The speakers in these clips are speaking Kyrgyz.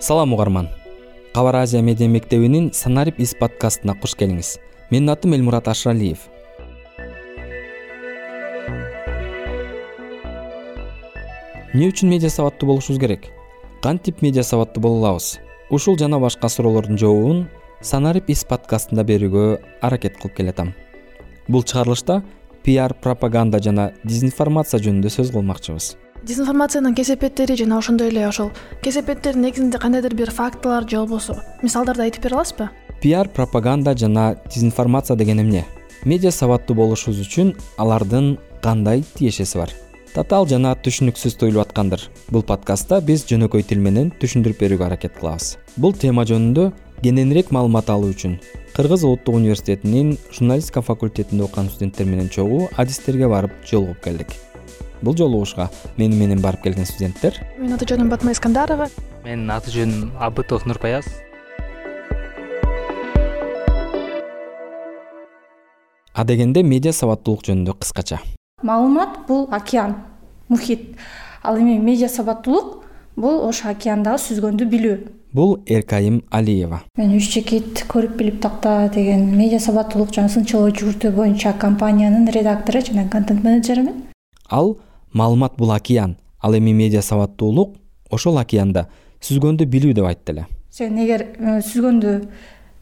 салам угарман. Кабар азия медиа мектебинин санарип из подкастына куш келиңиз. Менин атым элмурат ашыралиев эмне үчүн медиа сабаттуу болушубуз керек? Кантип медиа сабаттуу боло алабыз. Ушул жана башка суроолордун жообун санарип из подкастында берүүгө аракет кылып келатам. Бул чыгарылышта пиар пропаганда жана дезинформация жөнүндө сөз кылмакчыбыз дезинформациянын кесепеттери жана ошондой эле ошол кесепеттердин негизинде кандайдыр бир фактылар же болбосо мисалдарды айтып бере аласызбы? Пиар пропаганда жана дезинформация деген эмне? Медиа сабаттуу болушубуз үчүн алардын кандай тиешеси бар? Татаал жана түшүнүксүз туюлуп аткандыр. Бул подкастта биз жөнөкөй тил менен түшүндүрүп берүүгө аракет кылабыз. Бул тема жөнүндө кененирээк маалымат алуу үчүн кыргыз улуттук университетинин журналистика факультетинде окуган студенттер менен чогуу адистерге барып жолугуп келдик бул жолугушка мени менен барып келген студенттер. Менин аты жөнүм батма искандарова менин аты жөнүм абытов нурпаяз адегенде медиа сабаттуулук жөнүндө кыскача. Маалымат бул океан мухит. Ал эми медиа сабаттуулук бул ошол океандагы сүзгөндү билүү. Бул эркайым алиева. Мен үч чекит көрүп билип такта деген медиа сабаттуулук жана сынчылык жүгүртүү боюнча компаниянын редактору жана контент менеджеримин. Ал маалымат бул океан. Ал эми медиа сабаттуулук ошол океанда сүзгөндү билүү деп айтты эле. Сен эгер э, сүзгөндү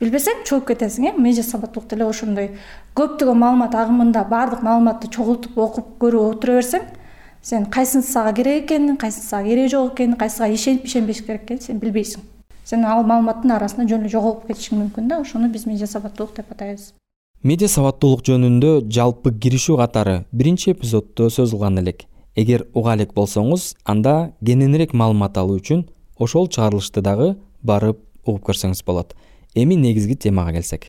билбесең чогуп кетесиң э? Медиа сабаттуулук деле ошондой. Көптөгөн маалымат агымында баардык маалыматты чогултуп окуп көрүп отура берсең сен кайсынысы сага керек экенин кайсынысы сага кереги жок экенин кайсыга ишенип ишенбеш керек экенин сен билбейсиң. Сен ал маалыматтын арасында жөн эле жоголуп кетишиң мүмкүн да ошону биз медиа сабаттуулук деп атайбыз. Медиа сабаттуулук жөнүндө жалпы киришүү катары биринчи эпизоддо сөз кылган элек эгер уга элек болсоңуз анда кененирээк маалымат алуу үчүн ошол чыгарылышты дагы барып угуп көрсөңүз болот. Эми негизги темага келсек.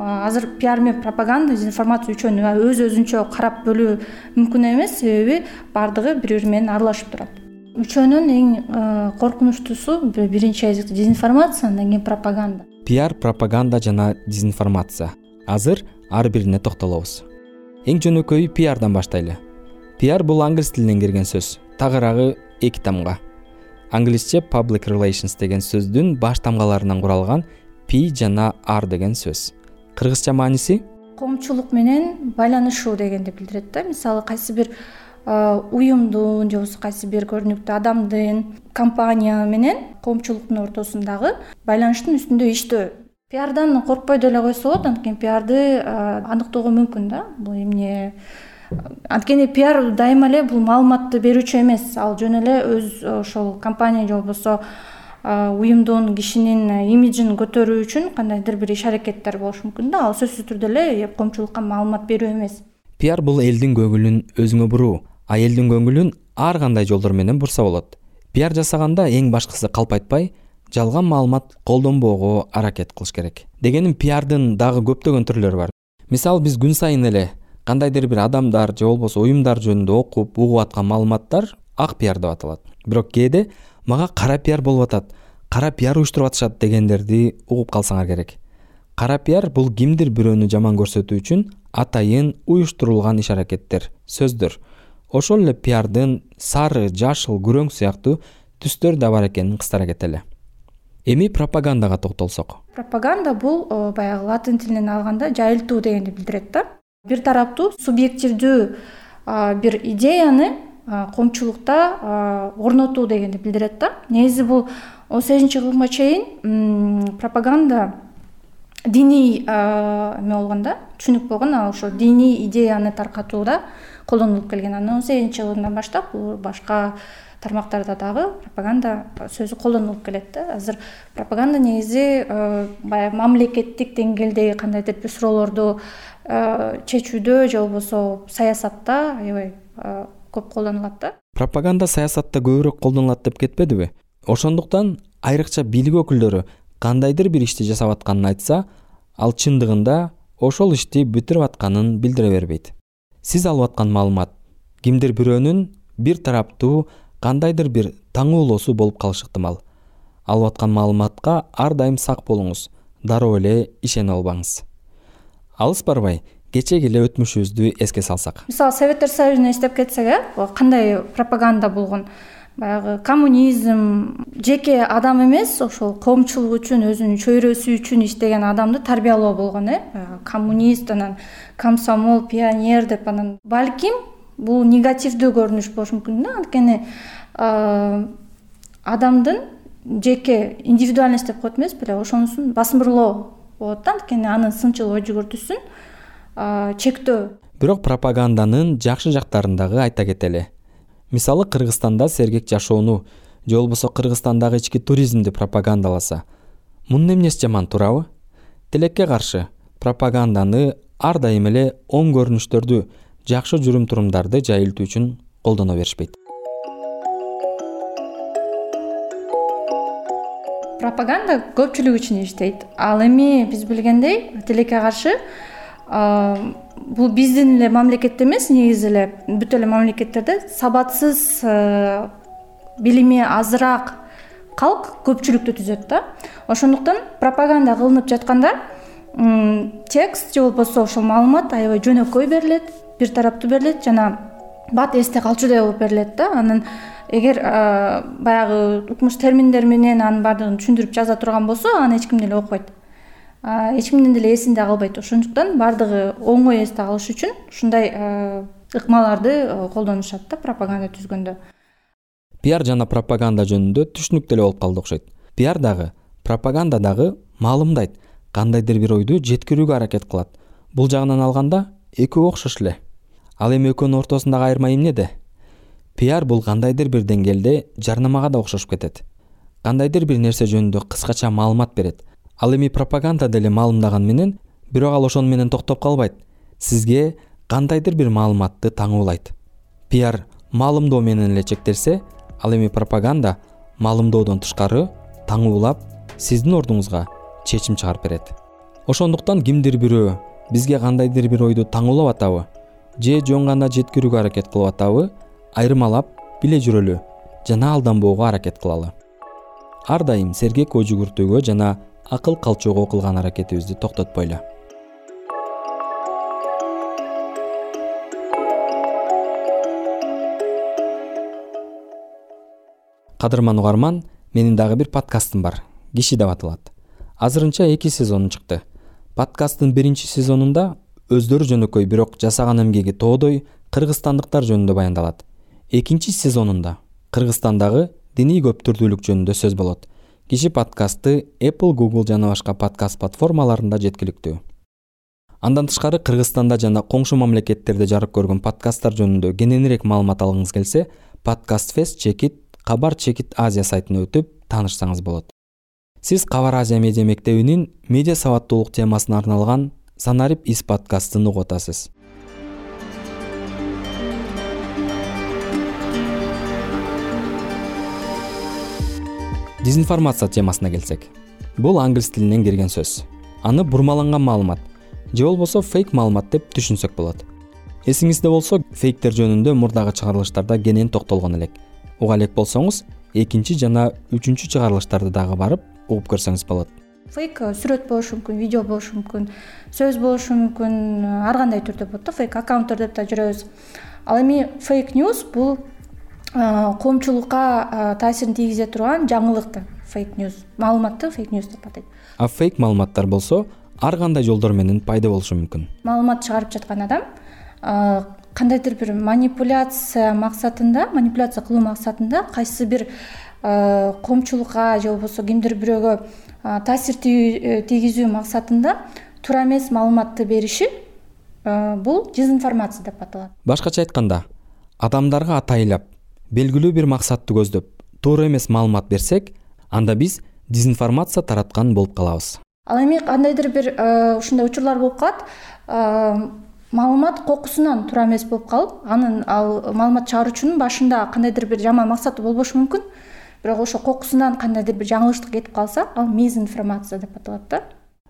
Азыр пиар менен пропаганда дезинформация үчөөнү өз өзүнчө карап бөлүү мүмкүн эмес себеби баардыгы бири бири менен аралашып турат. Үчөөнүн эң коркунучтуусу биринчи кезекте дезинформация андан кийин пропаганда. Пиар пропаганда жана дезинформация. Азыр ар бирине токтолобуз. Эң жөнөкөйү пиардан баштайлы. Пиар бул англис тилинен кирген сөз. Тагыраагы эки тамга. Англисче public relations деген сөздүн баш тамгаларынан куралган пи жана ар деген сөз. Кыргызча мааниси? Коомчулук менен байланышуу дегенди билдирет да. Мисалы кайсы бир уюмдун же болбосо кайсы бир көрүнүктүү адамдын компания менен коомчулуктун ортосундагы байланыштын үстүндө иштөө пиардан коркпой деле койсо болот анткени пиарды аныктоого мүмкүн да. Бул эмне анткени пиар дайыма эле бул маалыматты берүүчү эмес. Ал жөн эле өз ошол компания же болбосо уюмдун кишинин имиджин көтөрүү үчүн кандайдыр бир иш аракеттер болушу мүмкүн да. Ал сөзсүз түрдө эле коомчулукка маалымат берүү эмес. Пиар бул элдин көңүлүн өзүңө буруу. А элдин көңүлүн ар кандай жолдор менен бурса болот. Пиар жасаганда эң башкысы калп айтпай жалган маалымат колдонбоого аракет кылыш керек. Дегеним пиардын дагы көптөгөн түрлөрү бар. Мисалы биз күн сайын эле кандайдыр бир адамдар же болбосо уюмдар жөнүндө окуп угуп аткан маалыматтар ак пиар деп аталат. Бирок кээде мага кара пиар болуп атат. Кара пиар уюштуруп атышат дегендерди угуп калсаңар керек. Кара пиар бул кимдир бирөөнү жаман көрсөтүү үчүн атайын уюштурулган иш аракеттер. Сөздөр. Ошол эле пиардын сары жашыл күрөң сыяктуу түстөрү да бар экенин кыстара кетели эми пропагандага токтолсок. Пропаганда бул э, баягы латын тилинен алганда жайылтуу дегенди билдирет да. Бир тараптуу субъективдүү бир идеяны коомчулукта орнотуу дегенди билдирет да. Негизи бул он сегизинчи кылымга чейин пропаганда диний эме болгон да түшүнүк болгон ал ошо диний идеяны таркатууда колдонулуп келген. Анан он сегизинчи кылымдан баштап бул башка тармактарда дагы пропаганда сөзү колдонулуп келет да. Азыр пропаганда негизи э, баягы мамлекеттик деңгээлдеги кандайдыр бир суроолорду э, чечүүдө же болбосо саясатта аябай э, көп колдонулат да. Пропаганда саясатта көбүрөөк колдонулат деп кетпедиби? Ошондуктан айрыкча бийлик өкүлдөрү кандайдыр бир ишти жасап атканын айтса ал чындыгында ошол ишти бүтүрүп атканын билдире бербейт. Сиз алып аткан маалымат кимдир бирөөнүн бир тараптуу кандайдыр бир таңоолоосу болуп калышы ыктымал алып аткан маалыматка ар дайым сак болуңуз. Дароо эле ишене албаңыз. Алыс барбай кечеги эле өтмүшүбүздү эске салсак. Мисалы советтер союзун эстеп кетсек э кандай пропаганда болгон? Баягы коммунизм жеке адам эмес ошол коомчулук үчүн өзүнүн чөйрөсү үчүн иштеген адамды тарбиялоо болгон э. Коммунист анан комсомол пионер деп анан. Балким бул негативдүү көрүнүш болушу мүмкүн да. Анткени адамдын жеке индивидуальность деп коет эмес беле ошонусун басмырлоо болот да анткени анын сынчыл ой жүгүртүүсүн чектөө. Бирок пропаганданын жакшы жактарын дагы айта кетели. Мисалы кыргызстанда сергек жашоону же болбосо кыргызстандагы ички туризмди пропагандаласа мунун эмнеси жаман туурабы? Тилекке каршы пропаганданы ар дайым эле оң көрүнүштөрдү жакшы жүрүм турумдарды жайылтуу үчүн колдоно беришпейт пропаганда көпчүлүк үчүн иштейт. Ал эми биз билгендей тилекке каршы бул биздин эле мамлекетте эмес негизи эле бүт эле мамлекеттерде сабатсыз билими азыраак калк көпчүлүктү түзөт да. Ошондуктан пропаганда кылынып жатканда текст же болбосо ошол маалымат аябай жөнөкөй берилет бир тараптуу берилет жана бат эсте калчудай болуп берилет да. Анан эгер баягы укмуш терминдер менен анын баардыгын түшүндүрүп жаза турган болсо аны эч ким деле окубайт эч кимдин деле эсинде калбайт. Ошондуктан баардыгы оңой эсте калыш үчүн ушундай ыкмаларды колдонушат да пропаганда түзгөндө. Пиар жана пропаганда жөнүндө түшүнүктүү эле болуп калды окшойт. Пиар дагы пропаганда дагы маалымдайт кандайдыр бир ойду жеткирүүгө аракет кылат. Бул жагынан алганда экөө окшош эле. Ал эми экөөнүн ортосундагы айырма эмнеде пиар бул кандайдыр бир деңгээлде жарнамага да окшошуп кетет. Кандайдыр бир нерсе жөнүндө кыскача маалымат берет. Ал эми пропаганда деле маалымдаганы менен бирок ал ошону менен токтоп калбайт. Сизге кандайдыр бир маалыматты таңуулайт. Пиар маалымдоо менен эле чектелсе ал эми пропаганда маалымдоодон тышкары таңуулап сиздин ордуңузга чечим чыгарып берет. Ошондуктан кимдир бирөө бизге кандайдыр бир ойду таңуулап атабы же жөн гана жеткирүүгө аракет кылып атабы айырмалап биле жүрөлү жана алданбоого аракет кылалы. Ар дайым сергек ой жүгүртүүгө жана акыл калчоого кылган аракетибизди токтотпойлу. Кадырман угарман менин дагы бир подкастым бар. Киши деп аталат азырынча эки сезону чыкты. Подкасттын биринчи сезонунда өздөрү жөнөкөй бирок жасаган эмгеги тоодой кыргызстандыктар жөнүндө баяндалат экинчи сезонунда кыргызстандагы диний көптүрдүүлүк жөнүндө сөз болот. Киши подкастты apple google жана башка подкаст платформаларында жеткиликтүү. Андан тышкары кыргызстанда жана коңшу мамлекеттерде жарык көргөн подкасттар жөнүндө кененирээк маалымат алгыңыз келсе подкаст фест чекит кабар чекит азия сайтына өтүп таанышсаңыз болот. Сиз кабар азия медиа мектебинин медиа сабаттуулук темасына арналган санарип из подкастын угуп атасыз дезинформация темасына келсек бул англис тилинен кирген сөз. Аны бурмаланган маалымат же болбосо фейк маалымат деп түшүнсөк болот. Эсиңизде болсо фейктер жөнүндө мурдагы чыгарылыштарда кенен токтолгон элек. Уга элек болсоңуз экинчи жана үчүнчү чыгарылыштарды дагы барып угуп көрсөңүз болот. Фейк сүрөт болушу мүмкүн видео болушу мүмкүн сөз болушу мүмкүн ар кандай түрдө болот да фейк аккаунттор деп да жүрөбүз. Ал эми фейк ньюс бул коомчулукка таасирин тийгизе турган жаңылыкты фейк ньюс маалыматты фейк ньюс деп атайт. А фейк маалыматтар болсо ар кандай жолдор менен пайда болушу мүмкүн? Маалымат чыгарып жаткан адам кандайдыр бир манипуляция максатында манипуляция кылуу максатында кайсы бир коомчулукка же болбосо кимдир бирөөгө таасир э, тийгизүү максатында туура эмес маалыматты бериши бул дезинформация деп аталат. Башкача айтканда адамдарга атайлап белгилүү бир максатты көздөп туура эмес маалымат берсек анда биз дезинформация тараткан болуп калабыз. Ал эми кандайдыр бир э, ушундай учурлар болуп калат. Э, маалымат кокусунан туура эмес болуп калып анын ал маалымат чыгаруучунун башында кандайдыр бир жаман максаты болбошу мүмкүн. Бирок ошо кокусунан кандайдыр бир жаңылыштык кетип калса ал мизинформация деп аталат да.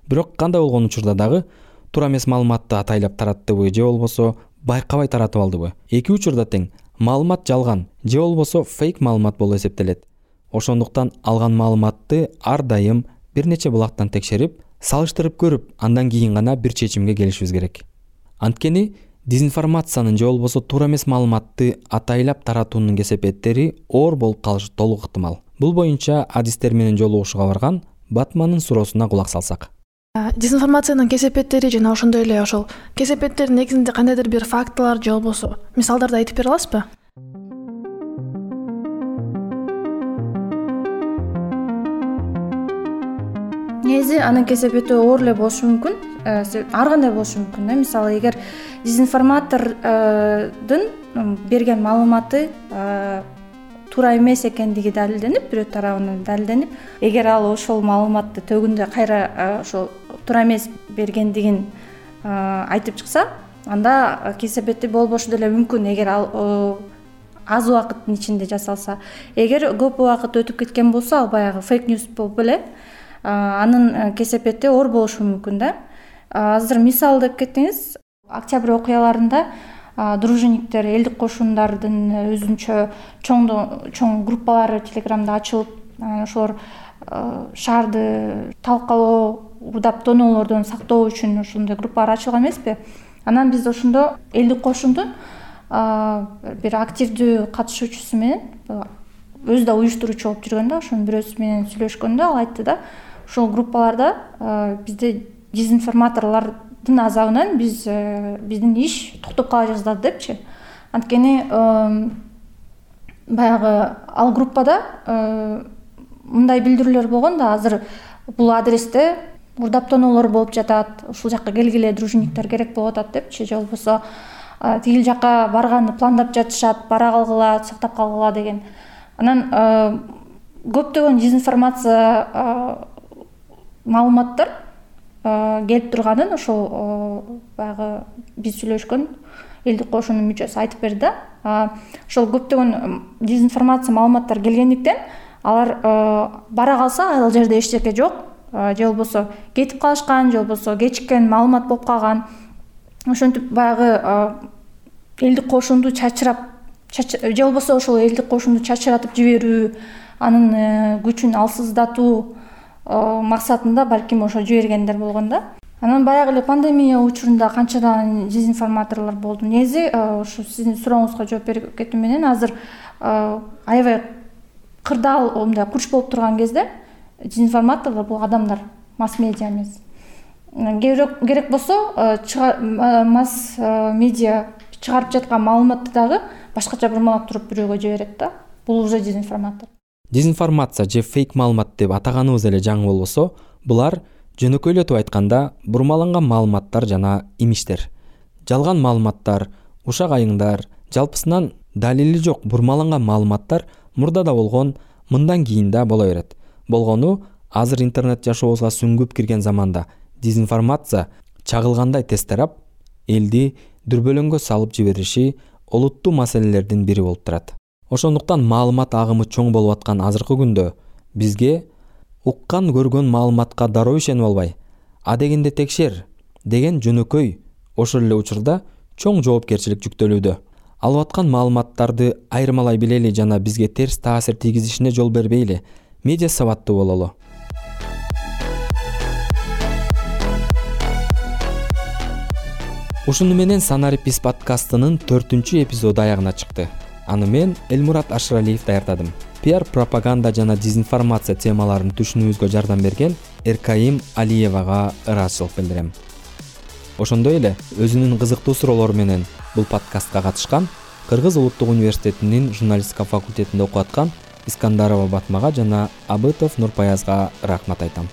Бирок кандай болгон учурда дагы туура эмес маалыматты атайлап тараттыбы же болбосо байкабай таратып алдыбы? Эки учурда тең маалымат жалган же болбосо фейк маалымат болуп эсептелет. Ошондуктан алган маалыматты ар дайым бир нече булактан текшерип салыштырып көрүп андан кийин гана бир чечимге келишибиз керек. Анткени дезинформациянын же болбосо туура эмес маалыматты атайлап таратуунун кесепеттери оор болуп калышы толук ыктымал. Бул боюнча адистер менен жолугушууга барган батмандын суроосуна кулак салсак дезинформациянын кесепеттери жана ошондой эле ошол кесепеттер негизинде кандайдыр бир фактылар же болбосо мисалдарды айтып бере аласызбы? Негизи анын кесепети оор эле болушу мүмкүн. Э, ар кандай болушу мүмкүн да? Мисалы эгер дезинформатордун берген маалыматы э, туура эмес экендиги далилденип бирөө тарабынан далилденип эгер ал ошол маалыматты төгүндө кайра э, ошол туура эмес бергендигин айтып чыкса анда кесепети болбошу деле мүмкүн. Эгер ал аз убакыттын ичинде жасалса. Эгер көп убакыт өтүп кеткен болсо ал баягы фейк ньюс болуп эле анын э, кесепети оор болушу мүмкүн да. Азыр мисал деп кеттиңиз октябрь окуяларында дружинниктер элдик кошундардын өзүнчө чоң группалары телеграмда ачылып ошолор шаарды талкалоо уурдап тоноолордон сактоо үчүн ошондой группалар ачылган эмеспи? Анан биз ошондо элдик кошундун бир активдүү катышуучусу менен өзү да уюштуруучу болуп жүргөн да ошонун бирөөсү менен сүйлөшкөндө ал айтты да ушул группаларда бизде дезинформаторлордун азабынан биз биздин иш токтоп кала жаздады депчи. Анткени баягы ал группада мындай билдирүүлөр болгон да азыр бул адресте тоноолор болуп жатат. Ушул жака келгиле дружинниктер керек болуп атат депчи. Же болбосо тигил жака барганды пландап жатышат бара калгыла сактап калгыла деген. Анан көптөгөн дезинформация маалыматтар келип турганын ошол баягы биз сүйлөшкөн элдик кошунун мүчөсү айтып берди да. Ошол көптөгөн дезинформация маалыматтар келгендиктен алар бара калса ал жерде эчтеке жок же болбосо кетип калышкан же болбосо кечиккен маалымат болуп калган ошентип баягы элдик кошунду чачырап же болбосо ошол элдик кошунду чачыратып жиберүү анын э, күчүн алсыздатуу максатында балким ошо жибергендер болгон да. Анан баягы эле пандемия учурунда канчадан дезинформаторлор болду негизи ушу сиздин сурооңузга жооп берип кетүү менен азыр аябай кырдаал мындай курч болуп турган кезде дезинформаторлор бул адамдар масс медиа эмес керек болсо масс медиа чыгарып жаткан маалыматты дагы башкача бурмалап туруп бирөөгө жиберет да. Бул уже дезинформатор. Дезинформация же фейк маалымат деп атаганыбыз эле жаңы болбосо булар жөнөкөйлөтүп айтканда бурмаланган маалыматтар жана имиштер. Жалган маалыматтар ушак айыңдар жалпысынан далили жок бурмаланган маалыматтар мурда да болгон мындан кийин да боло берет болгону азыр интернет жашообузга сүңгүп кирген заманда дезинформация чагылгандай тез тарап элди дүрбөлөңгө салып жибериши олуттуу маселелердин бири болуп турат. Ошондуктан маалымат агымы чоң болуп аткан азыркы күндө бизге уккан көргөн маалыматка дароо ишенип албай адегенде текшер деген жөнөкөй ошол эле учурда чоң жоопкерчилик жүктөлүүдө. Алып аткан маалыматтарды айырмалай билели жана бизге терс таасир тийгизишине жол бербейли медиа сабаттуу бололу ушуну менен санарип биз подкастынын төртүнчү эпизоду аягына чыкты. Аны мен элмурат ашыралиев даярдадым. Пиар пропаганда жана дезинформация темаларын түшүнүүбүзгө жардам берген эркайым алиевага ыраазычылык билдирем. Ошондой эле өзүнүн кызыктуу суроолору менен бул подкастка катышкан кыргыз улуттук университетинин журналистика факультетинде окуп аткан искандарова батмага жана абытов нурпаязга рахмат айтам.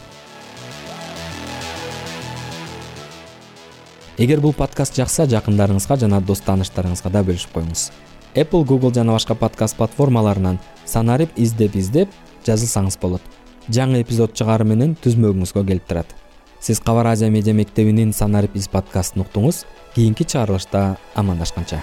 Эгер бул подкаст жакса жакындарыңызга жана дос тааныштарыңызга да бөлүшүп коюңуз. Apple google жана башка подкаст платформаларынан санарип издеп издеп жазылсаңыз болот. Жаңы эпизод чыгаары менен түзмөгүңүзгө келип турат. Сиз кабар азия медиа мектебинин санарип из подкастын уктуңуз. Кийинки чыгарылышта амандашканча